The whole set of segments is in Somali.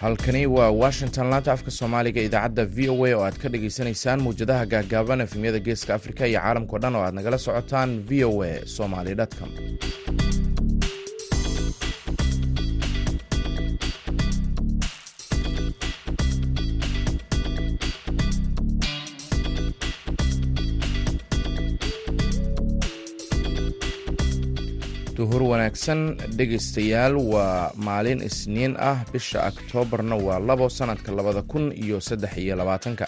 halkani waa washington laanta afka soomaaliga idaacadda v o a oo aad ka dhagaysanaysaan mawjadaha gaagaaban efemyada geeska afrika iyo caalamkao dhan oo aad nagala socotaan v o a somaly com wanaagsan. Dhegaystayaal waa maalin isniin ah. Bisha oktoobarna waa labo sanadka labada kun iyo saddex iyo labaatanka.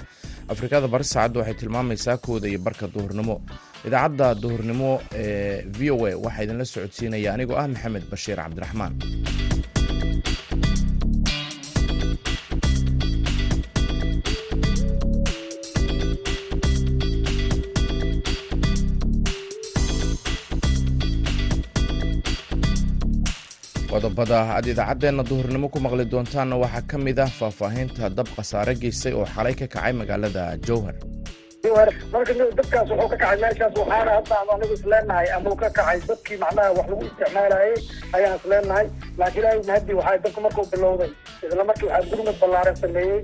Afrikada bari saacadda waxay tilmaamaysaa kooda iyo barka duhurnimo. Idaacadda duhurnimo ee v o a waxaa idinla socodsiinaya anigoo ah maxamed bashiir cabdiraxmaan qodobada aad idaacaddeenna duhurnimo ku maqli doontaanna waxaa ka mid ah faahfaahinta dab khasaare geystay oo xalay ka kacay magaalada jowhar marka dabkaas wuxuu ka kacay meeshaas waxaana hadda aan anigu isleenahay ama ka kacay dadkii macnaha wax lagu isticmaalayay ayaan isleenahay laakiin ilaahay mahadi waxaa dabka markuu bilowday isla markii waxaa gurmad ballaaran sameeyey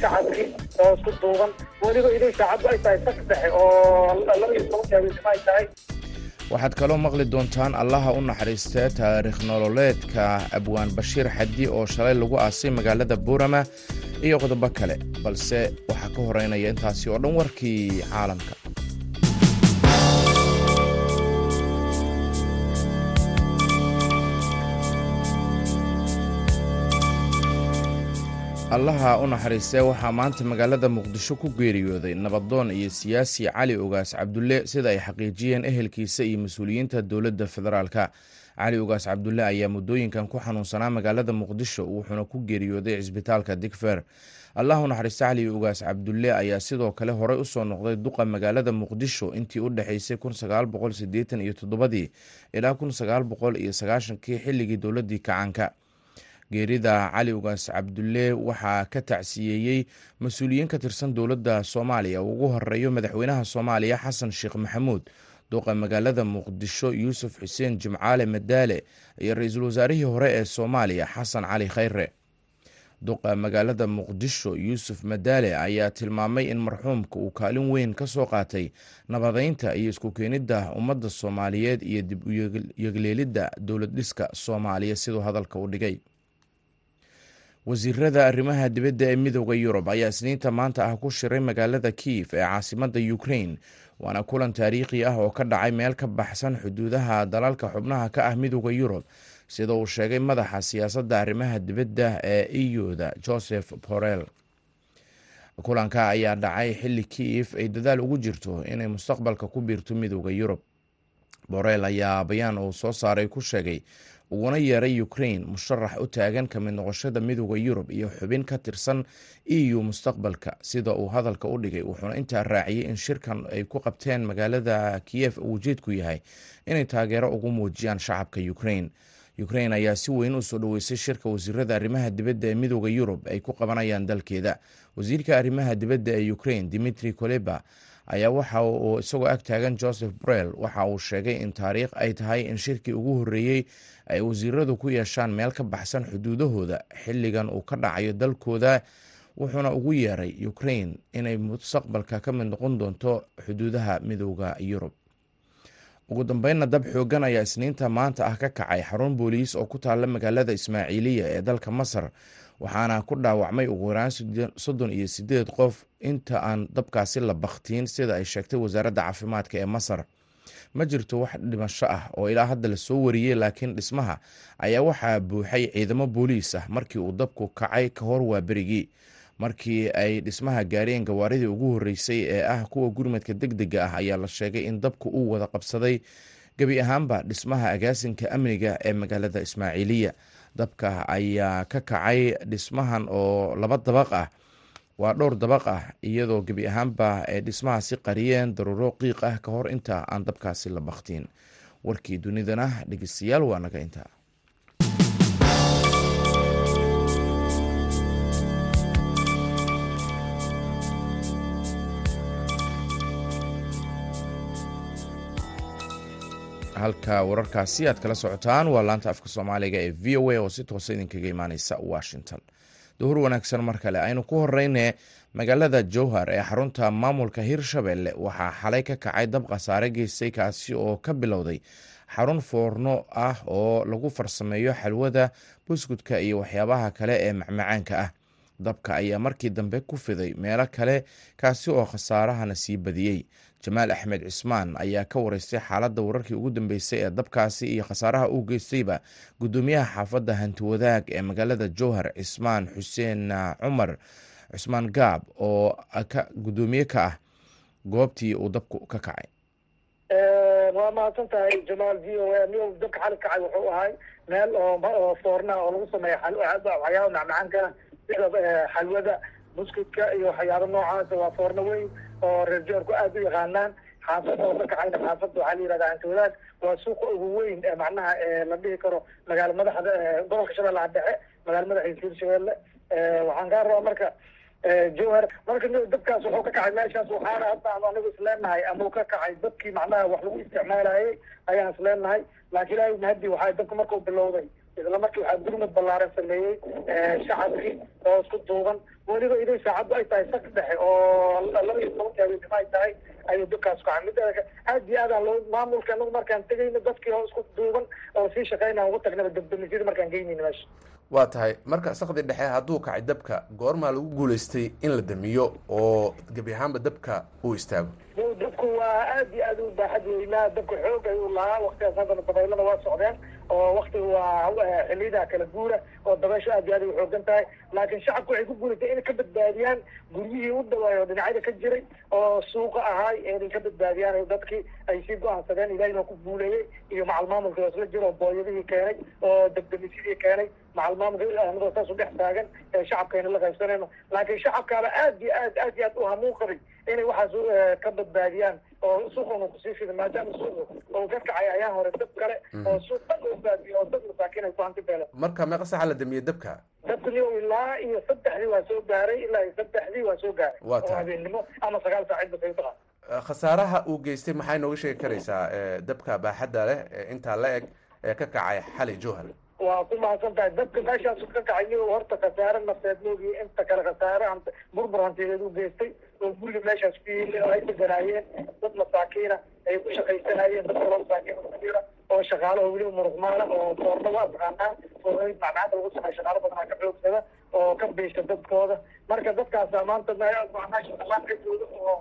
shacabkii oo isku duuban weliba inay saacaddu ay tahay sak oo laba iyo toban jaawisnimo ay tahay waxaad kaloo maqli doontaan allaha u naxariistee taariikh nololeedka abwaan bashiir xadi oo shalay lagu aasay magaalada buurama iyo qodobo kale balse waxaa ka horeynaya intaasi oo dhan warkii caalamka allaha u naxariistee waxaa maanta magaalada muqdisho ku geeriyooday nabadoon iyo siyaasi cali ogaas cabdulle sida ay xaqiijiyeen ehelkiisa iyo mas'uuliyiinta dowladda federaalka. Cali ogaas cabdulle ayaa muddooyinkan ku xanuunsanaa magaalada muqdisho wuxuuna ku geeriyooday cisbitaalka digfer allah u naxariiste cali ogaas cabdulle ayaa sidoo kale horey u soo noqday duqa magaalada muqdisho intii u dhexeysay iyo toddobadii ilaa kii xilligii dowladii kacaanka geerida cali ugaas cabdulle waxaa ka tacsiyeeyey mas'uuliyiin ka tirsan dowladda soomaaliya. Uu ugu horeeyo madaxweynaha soomaaliya xasan sheekh maxamuud duqa magaalada muqdisho yuusuf xuseen jimcaale madaale iyo ra'iisul wasaarihii hore ee soomaaliya xasan cali khayre. Duqa magaalada muqdisho yuusuf madaale ayaa tilmaamay in marxuumka uu kaalin weyn ka soo qaatay nabadeynta iyo isku keenidda ummadda soomaaliyeed iyo dib u yegleelidda dowlad dhiska soomaaliya siduu hadalka u dhigay wasiirada arrimaha dibadda ee midooda yurub ayaa isniinta maanta ah ku shiray magaalada kiyif ee caasimadda ukrain waana kulan taariikhi ah oo ka dhacay meel ka baxsan xuduudaha dalalka xubnaha ka ah midooda yurub sida uu sheegay madaxa siyaasadda arrimaha dibadda ee iyuda joseph borel kulanka ayaa dhacay xilli kiyif ay dadaal ugu jirto inay mustaqbalka ku biirto midooda yurub. Borel ayaa bayaan uu soo saaray ku sheegay uguna yeeray ukrain musharax u taagan ka mid noqoshada midooda yurub iyo xubin ka tirsan eu mustaqbalka. Sida uu hadalka u dhigay wuxuuna intaa raaciyey in shirkan ay ku qabteen magaalada kiyef uu ujeedku yahay inay taageero ugu muujiyaan shacabka ukrain ukrain ayaa si weyn u soo dhoweysay shirka wasiirada arrimaha dibadda ee midooda yurub ay ku qabanayaan dalkeeda. Wasiirka arrimaha dibadda ee ukrain dimitri koleba ayaa waxa uu isagoo ag taagan joseph borel waxa uu sheegay in taariikh ay tahay in shirkii ugu horreeyey ay wasiiradu ku yeeshaan meel ka baxsan xuduudahooda xilligan uu ka dhacayo dalkooda wuxuuna ugu yeeray ukrain inay mustaqbalka ka mid noqon doonto xuduudaha midooda yurub. Ugu dambeynna dab xoogan ayaa isniinta maanta ah ka kacay xarun booliis oo ku taalla magaalada ismaaciiliya ee dalka masar waxaana ku dhaawacmay ugu yaraan soddon iyo sideed qof inta aan dabkaasi la bakhtiin sida ay sheegtay wasaaradda caafimaadka ee masar. Ma jirto wax dhimasho ah oo ilaa hadda la soo wariyey laakiin dhismaha ayaa waxaa buuxay ciidamo booliis ah markii uu dabku kacay ka hor waa berigii. Markii ay dhismaha gaareen gawaaridii ugu horreysay ee ah kuwa gurmadka deg dega ah ayaa la sheegay in dabku uu wada qabsaday. Gebi ahaanba dhismaha agaasinka amniga ee magaalada ismaaciiliya dabka ayaa ka kacay dhismahan oo laba dabaq ah. Waa dhowr dabaq ah iyadoo gebi ahaanba ay dhismahaasi qariyeen daruuro qiiq ah ka hor inta aan dabkaasi la bakhtiin warkii dunidana dhegeystayaal waa naga intaa halka wararkaasi aad kala socotaan. Waa laanta afka soomaaliga ee v o a oo si toosa idinkaga imaaneysa washington. Duhur wanaagsan mar kale. Aynu ku horeyne magaalada jowhar ee xarunta maamulka hirshabelle. Waxaa xalay ka kacay dab khasaare geystay kaasi oo ka bilowday xarun foorno ah oo lagu farsameeyo xalwada buskudka iyo waxyaabaha kale ee macmacaanka ah dabka ayaa markii dambe ku fiday meelo kale kaasi oo khasaarahana sii badiyey. Jamaal axmed cismaan ayaa ka wareystay xaaladda wararkii ugu dambeysay ee dabkaasi iyo khasaaraha uu geystayba gudoomiyaha xaafadda hantiwadaag ee magaalada jowhar cismaan xuseen cumar cusmaan gaab oo gudoomiye ka ah goobtii uu dabku ka kacay. Waa mahadsan tahay jamaal v o a dabka xali kacay? Wuxuu ahay meel oo foorna oo lagu sameeya waxyaaba macmacaanka sida xalwada buskudka iyo waxyaaba noocaas waa foorno weyn oo reer joorku aada u yaqaanaan. Xaafada oo ka kacayna xaafadda waxaa la yihahda hantiwadaag waa suuqa ugu weyn ee macnaha la dhihi karo magaala madaxda gobolka shabeellaha dhexe magaala madaxiisa hirshabelle waxaan kaa rabaa marka jowhar marka dabkaas wuxuu ka kacay meeshaas waxaana hadda anu anigu isleenahay ama ka kacay dadkii macnaha wax lagu isticmaalayay ayaan isleenahay laakiin ilaahi mahadi waxaa dabka markuu bilowday isla markii waxaa gurmad ballaaran sameeyey shacabkii oo isku duuban. Weliba iday saacaddu ay tahay sak dhexe oo laba iyo tobanki habeenimo ay tahay ayuu dabkaas kacay mid aad iyo aadaan loo maamulka anagu markaan tegayno dadkii oo isku duuban oo sii shaqeynaan ugu tagnaba dabdamisyada markaan geynayno meesha. Waa tahay. Marka sakdi dhexe hadduu kacay dabka goormaa lagu guulaystay in la damiyo oo gebi ahaanba dabka uu istaago? Dabku waa aad iyo aad u baaxad weynaa. Dabka xoog ayuu lahaa. Waktigaas haddana dabaylada waa socdeen oo waktiga waa xiliyada kala guura oo dabayshu aad iyo aad ay uxoogan tahay. Laakiin shacabku waxay ku guulatay inay ka badbaadiyaan guryihii u dhawaay oo dhinacyada ka jiray oo suuqa ahaay inay ka badbaadiyaan dadkii ay sii go'aansadeen ilahina ku guuleeyey iyo macal maamulka oo isla jiro oo booyadihii keenay oo degdemisyadii keenay macal maamulka anagoo saas u dhex taagan ee shacabkayna la qaybsanayno laakiin shacabkaaba aad iyo aad aad iyo aad u hamuun qabay inay waxaas ka badbaadiyaan oo suuquna ku sii fida maadaama suuqu oo ka kacay ayaan hore dab kale oo suuq dhan loo baabiyo oo dad masaakiin ay ku hanti beeleen marka meeqa saxa la damiyey dabka dabka niyo ilaa iyo saddexdii waa soo gaaray ilaa iyo saddexdii waa soo gaaray oo habeennimo ama sagaal saacid ba khasaaraha uu geystay maxay nooga sheegi karaysaa dabka baaxadda leh intaa la eg ee ka kacay xali jowhar waa ku mahadsan tahay dabka meeshaas ka kacay niyo horta khasaare nafeed moogiyo inta kale khasaare hant- burbur hantiyeed u geystay oo guriga meeshaas ku yimi oo ay deganaayeen dad masaakiina ay ku shaqaysanayeen dad kaloo masaakiin ku jira oo shaqaalaha weliba muruqmaala oo foorna waa taqaanaa foornooyin macmacaanta lagu sameeyo shaqaalo badanaa ka xoogsada oo ka biisha dadkooda. Marka dadkaasa maanta dhamaan ka jooga oo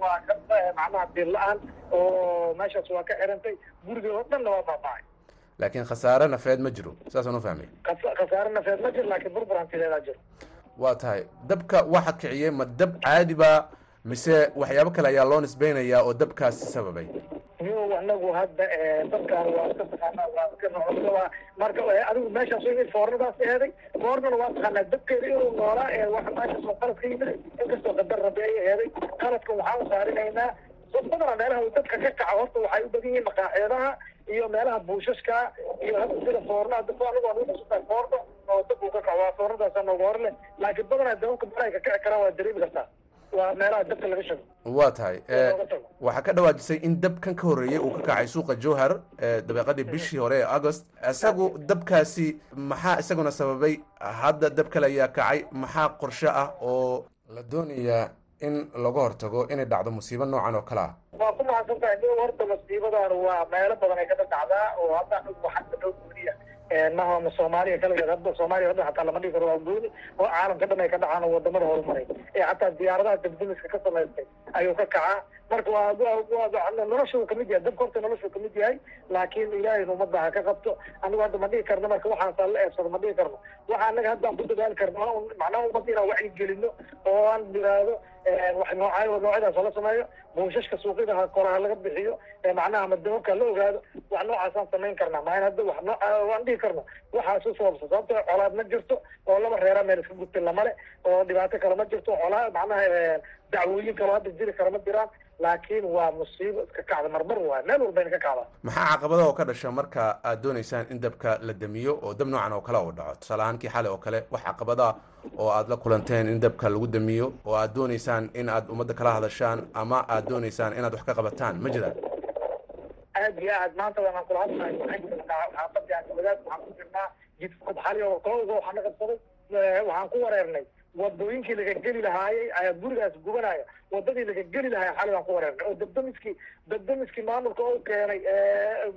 waa ka macnaha biil la'aan oo meeshaas waa ka xirantay. Guriga oo dhanna waa baabacay laakiin khasaare nafeed ma jiro saasaan u fahmay khasa- khasaare nafeed ma jiro laakiin burbur hantideedaa jiro waa tahay dabka waxa kiciyey ma dab caadi ba mise waxyaabo kale ayaa loo nisbeynayaa oo dabkaasi sababay niyow anagu hadda dadkaan waa iska taqaanaa waa iska waa marka adigu meeshaas foornadaas eeday foornana waa taqaanaa dabkeeda inuu noolaa ee waxa meeshaas oo qalad ka yimid inkastoo qadar rabi ay eeday qaladka waxaan saarinaynaa badana meelaha uu dadka ka kaca horta waxay u badan yihiin maqaaxeedaha iyo meelaha buushashka iyo hadda sida foorna hadda fo- anigu aan usutaa foorna oo dab uu ka kaco. Waa foornadaasa nooga hor leh. Laakiin badanaa dababka meelahay ka kici karaan waa dareemi kartaa. Waa meelaha dabka laga shago waa tahay. Eh, waxaa ka dhawaajisay in dabkan ka horreeyey uu ka kacay suuqa jowhar ee dabeeqadii bishii hore ee agost isagu dabkaasi maxaa isaguna sababay? Hadda dab kale ayaa kacay maxaa qorshe ah oo la doonayaa in laga hortago inay dhacdo musiibo noocan oo kale ah. Waa ku mahadsan tahay niyow horta masiibadan waa meelo badan ay kada dhacdaa oo hadda waxaa ka dhow guuriya mahama soomaaliya kaligeed hadda soomaaliya hadda xataa lama dhigi karo waa gooni oo caalamka dhan ay ka dhacaan oo waddamada horumaray. Ee xataa diyaaradaha debdemiska ka samaystay ayuu ka kacaa marka noloshu ka mid yahay dabka horta noloshu ka mid yahay laakiin ilaahayna ummadda ha ka qabto. Anigu hadda ma dhigi karno marka waxaasaan la eebsado ma dhigi karno. Waxa anaga hadda aan ku dadaali karno macnaha ummadda inaan wacyi gelino oo aan yiraahdo wax noocay noocyadaas hala sameeyo buushashka suuqyada ha kora ha laga bixiyo macnaha ama la ogaado wax noocaasaan samayn karnaa. Maa in hadda wax noo waan dhihi karno. Waxaas u sababsa sababto colaad ma jirto oo laba reera meel iska gudbin lamale oo dhibaato kale ma jirto colaa macnaha eh, dacwooyin kaloo hadda jiri kara ma jiraan laakiin waa musiibo iska kacda marmar waay meel walbayna ka kacdaa maxaa caqabada oo ka dhasha marka aad dooneysaan in dabka la damiyo oo dab noocan oo kale uu dhaco tusaale ahaan kii xale oo kale wax caqabada oo aad la kulanteen in dabka lagu damiyo oo aad dooneysaan in aad ummadda kala hadashaan ama aad dooneysaan inaad wax ka qabataan ma jiraan aad iyo aad maanta waan kula waxaan jirnaa xaafadii aan wadaad waxaan ku jirnaa jidfad xali oo kooga waxaa na qabsaday waxaan ku wareernay wadooyinkii laga geli lahaayey ayaa gurigaas gubanaya. Wadadii laga geli lahaaya xali baan ku wareernay oo dabdamiskii dabdamiskii maamulka u keenay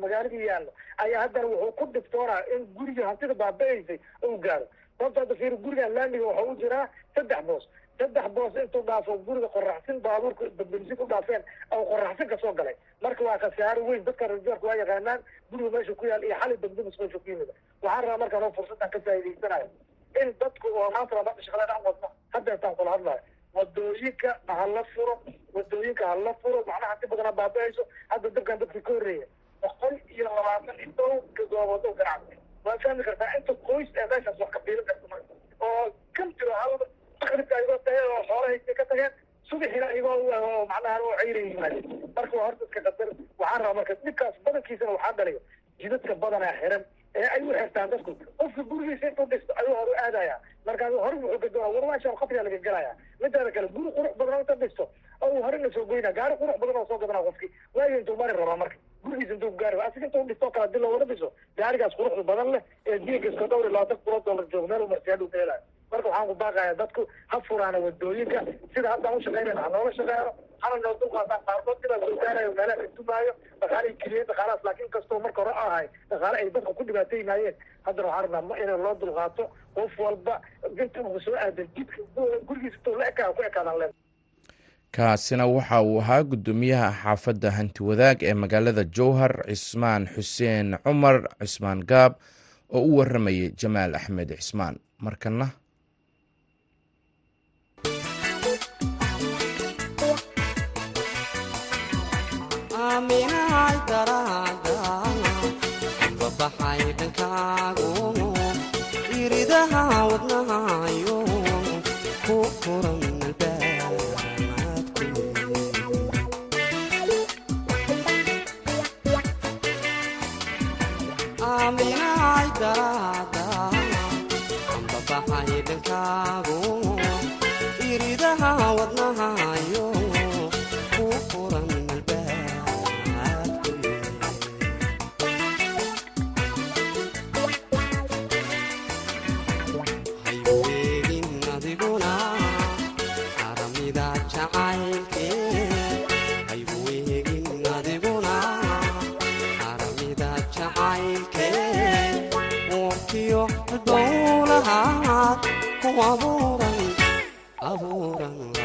magaaladii yaallo ayaa haddana wuxuu ku dhiftoonaa in gurigii hantida baaba-eysay uu gaaro. Sababta hadda fiir gurigan laamiga waxa u jiraa saddex boos. Saddex boos intuu dhaafo guriga qoraxsin baabuurka dabdamisin ku dhaafeen oo qoraxsin ka soo galay. Marka waa khasaaro weyn dadka rajoorka waa yaqaanaan guriga meesha ku yaal iyo xali dabdamis meesha ku yimid. Waxaan rabaa markaan oo fursaddan ka faa'iidaysanayo in dadku oo maanta labaanta shaqada dhan wadno. Hadda kula hadlayo waddooyinka hala furo waddooyinka hala furo macnaha si badana baaba-ayso. Hadda dabkan dadka ka horreeya boqol iyo labaatan iyo dhow goobood oo ganacsi waa fahmi kartaa inta qoys ee meeshaas wax ka biilin karta marka. Oo kan jiro hal maqribka ayagoo tageen oo xoolahaysay ka tageen subaxina ayagoo macnaha oo cayray yimaadeen marka waa horta iska qadar waxaan rabaa marka dhibkaas badankiisana waxaa dhaliyo. Jidadka badanaa xiran ee ay u xirtaan dadku qofka gurigiisa intuu dhisto ayuu hore aadaya markaas hore wuxuu gadoona war meeshaan qabriga laga gelaya midaada kale guri qurux badan inta dhisto oo horena soo goyna gaari qurux badan oo soo gadana qofki waayo intuu mari rabaa marka gurigiisa intuu gaari asiga intuu dhisto kala dil looga dhiso gaarigaas quruxda badan leh ee diinka iska dhowr iyo labaatan kulo dollar joog meel marsiyaadhu ka helayo marka waxaan ku baaqayaa dadku ha furaana waddooyinka sida haddaan u shaqaynayna ha noola shaqeeyno hana noo dulqaataan qaarkood sidaa soo gaarayo meelaha istumaayo dhaqaalay keliyeen dhaqaalahaas laakiin kastoo marka hore ahay dhaqaale ay dadka ku dhibaataynaayeen haddana waxaan rabnaa ma loo dulqaato qof walba inta ugu soo aadan jidka gurigiisa intuu la ekaa ku ekaadaan leen kaasina waxa uu ahaa guddoomiyaha xaafadda hanti wadaag ee magaalada jowhar cismaan xuseen cumar cismaan gaab oo u waramayay jamaal axmed cismaan markana iridaha wadnahayo ku furan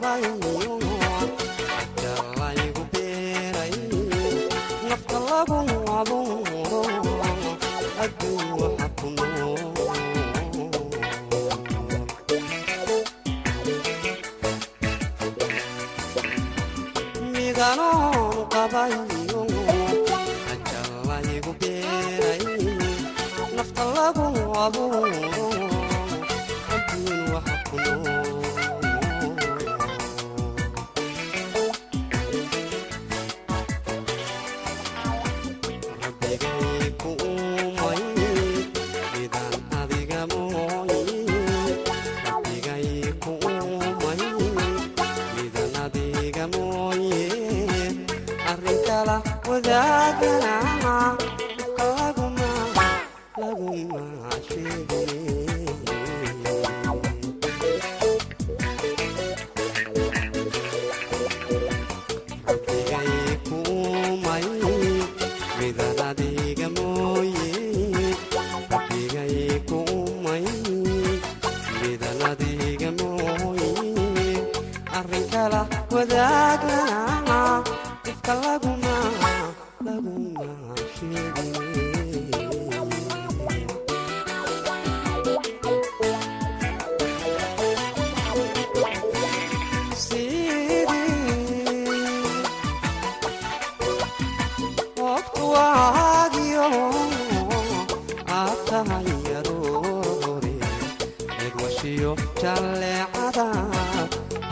midanoonu wadaagana dhibka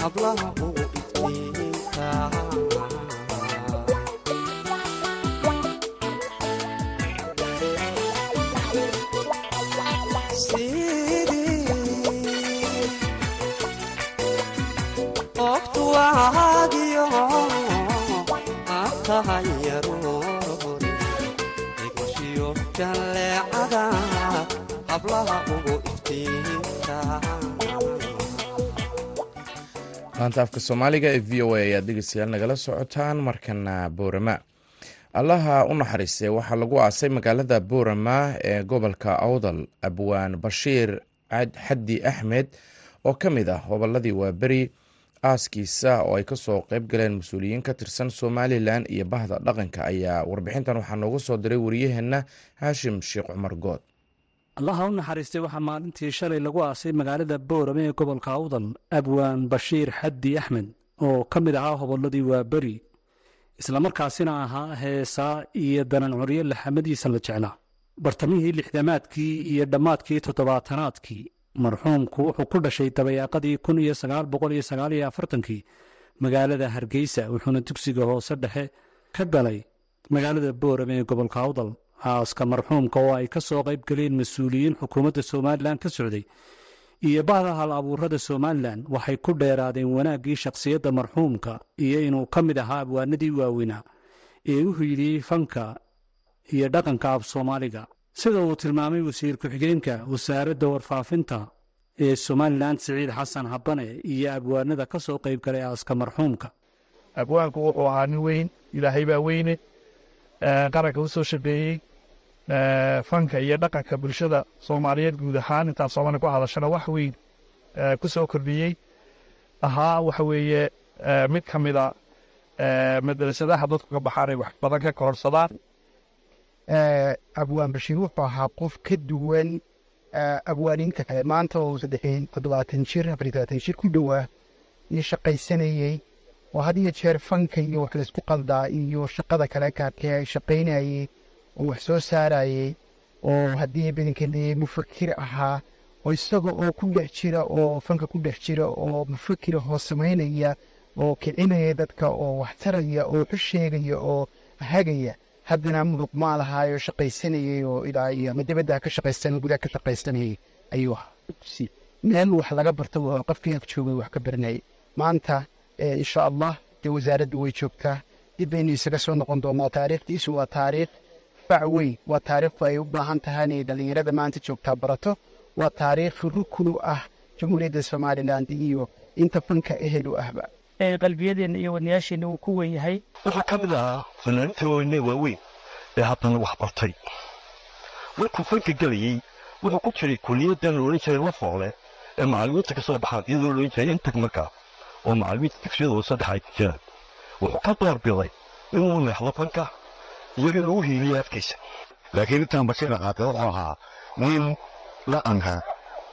hablaha ugu iftiinka waqtu waagiyo aad tahay aroore eegmashiyo jalleecada hablaha laanta afka soomaaliga ee v o a ayaad dhegeystayaal nagala socotaan markana boorama. Allaha u naxariistay waxaa lagu aasay magaalada boorama ee gobolka awdal abwaan bashiir xaddi axmed oo ka mid ah hobolladii waaberi aaskiisa oo ay ka soo qeyb galeen mas'uuliyiin ka tirsan somalilan iyo bahda dhaqanka ayaa warbixintan waxaa noogu soo diray wariyaheenna haashim sheekh cumar good allaha u naxariistay waxaa maalintii shalay lagu aasay magaalada boorame ee gobolka awdal abwaan bashiir xaddi axmed oo ka mid ahaa hobolladii waaberi islamarkaasina ahaa heesaa iyo danan curyo laxamadiisa la jeclaa. Bartamihii lixdamaadkii iyo dhammaadkii toddobaatanaadkii marxuumku wuxuu ku dhashay dabayaaqadii kun iyo sagaal boqol iyo sagaal iyo afartankii. Magaalada hargeysa wuxuuna dugsiga hoose dhexe ka galay magaalada boorame ee gobolka awdal aaska marxuumka oo ay ka soo qayb galeen mas'uuliyiin xukuumadda somalilan ka socday iyo bahda hal abuurada somalilan waxay ku dheeraadeen wanaaggii shakhsiyadda marxuumka iyo inuu ka mid ahaa abwaanadii waaweynaa ee u hiiliyey fanka iyo dhaqanka af soomaaliga. Sida uu tilmaamay wasiir ku-xigeenka wasaaradda warfaafinta ee somalilan siciid xasan habane iyo abwaanada ka soo qayb galay aaska marxuumka. Abwaanku wuxuu ahaa nin weyn ilaahay baa weyne qaranka u soo shaqeeyey fanka iyo dhaqanka bulshada soomaaliyeed guud ahaan intaan soomaali ku hadashana wax weyn ku soo kordhiyey ahaa waxa weeye mid ka mida madrasadaha dadku ka baxaan ay wax badan ka kororsadaan abwaan bashiir wuxuu ahaa qof ka duwan abwaaniinta kale. Maanta oo saddexiin toddobaatan jir afar jir ku dhowaa iyo shaqaysanayey. Oo had iyo jeer fanka iyo wax laysku qaldaa iyo shaqada kale kaarkee ay shaqaynayey oo wax soo saarayey oo haddii badankeedayey mufakir ahaa oo isaga oo ku dhex jira oo fanka ku dhex jira oo mufakira oo samaynaya oo kicinaya dadka oo wax taraya oo xu sheegaya oo hagaya haddana muduq maa lahaayo shaqaysanayey oo ilaa iyo ama dibadda ka shaqaysan gudaha ka shaqaysanayey ayuu ahaa. Meel wax laga barta waa qofkii ag joogay wax ka baranayay maanta insha allah dee wasaaraddu way joogtaa. Dib baynu isaga soo noqon doonaa taariikhdiisu waa taariikh fac weyn waa taariikhdu ay u baahan tahay inay dhallinyarada maanta joogtaa barato. Waa taariikh rukunu ah jamhuuriyadda somalilan iyo inta fanka ehel u ahba. Qalbiyadeenna iyo wadnayaasheenna uu ku wen yahay. Waxaa ka mid ahaa fanaaniinta waaweynee waaweyn ee haddana wax bartay markuu fanka gelayey wuxuu ku jiray kuliyaddan la odhan jiray lafoole ee macallimiinta ka soo baxaan iyadoo la odhan jiray intag markaa oo macallimiinta dugsiyada hoose dhexa ay ku jiraan wuxuu ka doorbiday inuu leexdo fanka in lagu hiiliyo afkiisa laakiin intaan bashiir qaatay wuxuu ahaa nin dhaqanka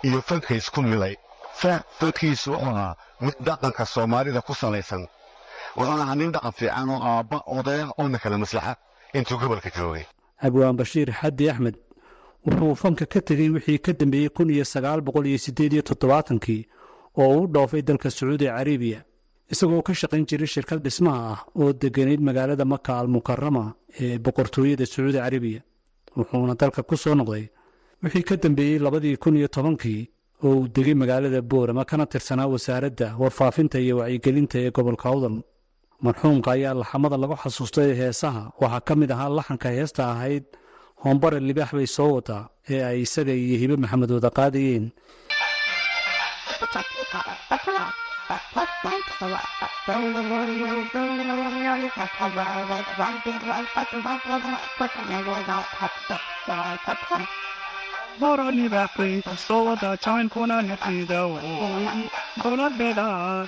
iyo fanka isku milay fankiisu wuxuu ahaa mid dhaqanka soomaalida ku salaysan wuxuu ahaa nin dhaqan fiican oo aabba odaya oona kala maslaxa intuu gobolka joogay abwaan bashiir xaddi axmed wuxuu fanka ka tegey wixii ka dambeeyey kun iyo sagaal boqol iyo siddeed iyo toddobaatankii oo uu dhoofay dalka sacuudi carabiya isagoo ka shaqayn jiray shirkad dhismaha ah oo degganayd magaalada maka almukarama ee boqortooyada sacuudi carabiya wuxuuna dalka ku soo noqday wixii ka dambeeyey labadii kun iyo tobankii oo uu degay magaalada boorama kana tirsanaa wasaaradda warfaafinta iyo wacyigelinta ee gobolka awdal marxuumka ayaa laxamada lagu xasuustay heesaha waxaa ka mid ahaa laxanka heesta ahayd hoombare libaax bay soo wadaa ee ay isaga iyo hibe maxamed wada qaadayeen Moroni vapri, so da time kuna netido, kuna beda.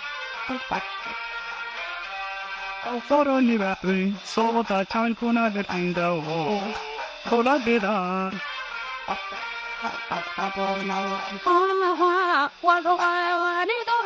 Moroni vapri, so da time kuna netido,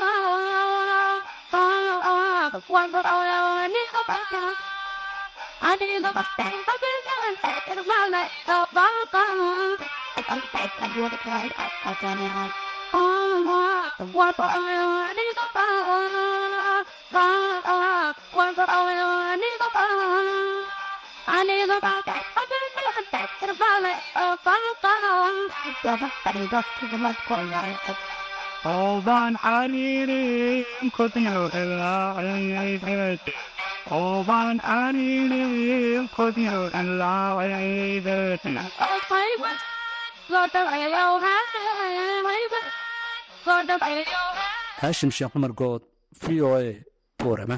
kuna kudyo ela ayaydet. haashim sheekh cumar good v o a boorama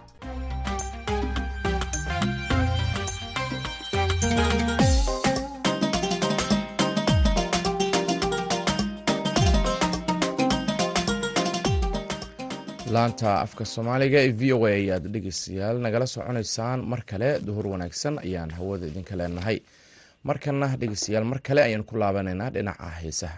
laanta afka soomaaliga ee v o a ayaad dhegeystayaal nagala soconaysaan. Mar kale duhur wanaagsan ayaan hawada idinka leenahay. Markana dhegeystayaal mar kale ayaan ku laabanaynaa dhinaca heesaha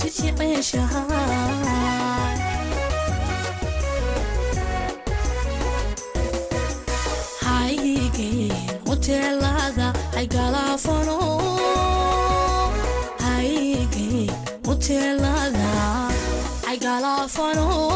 cabsiji ceeshahaygen uteelada haygalaafano haygen uteelada haygalaafano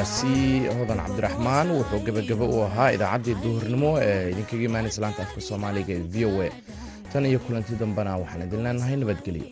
markaasi hodan cabdiraxmaan wuxuu gebagabo u ahaa idaacaddii duhurnimo ee idinkaga imaanaysa laanta afka soomaaliga ee v o a. Tan iyo kulanti dambena waxaan idin leenahay nabadgelyo.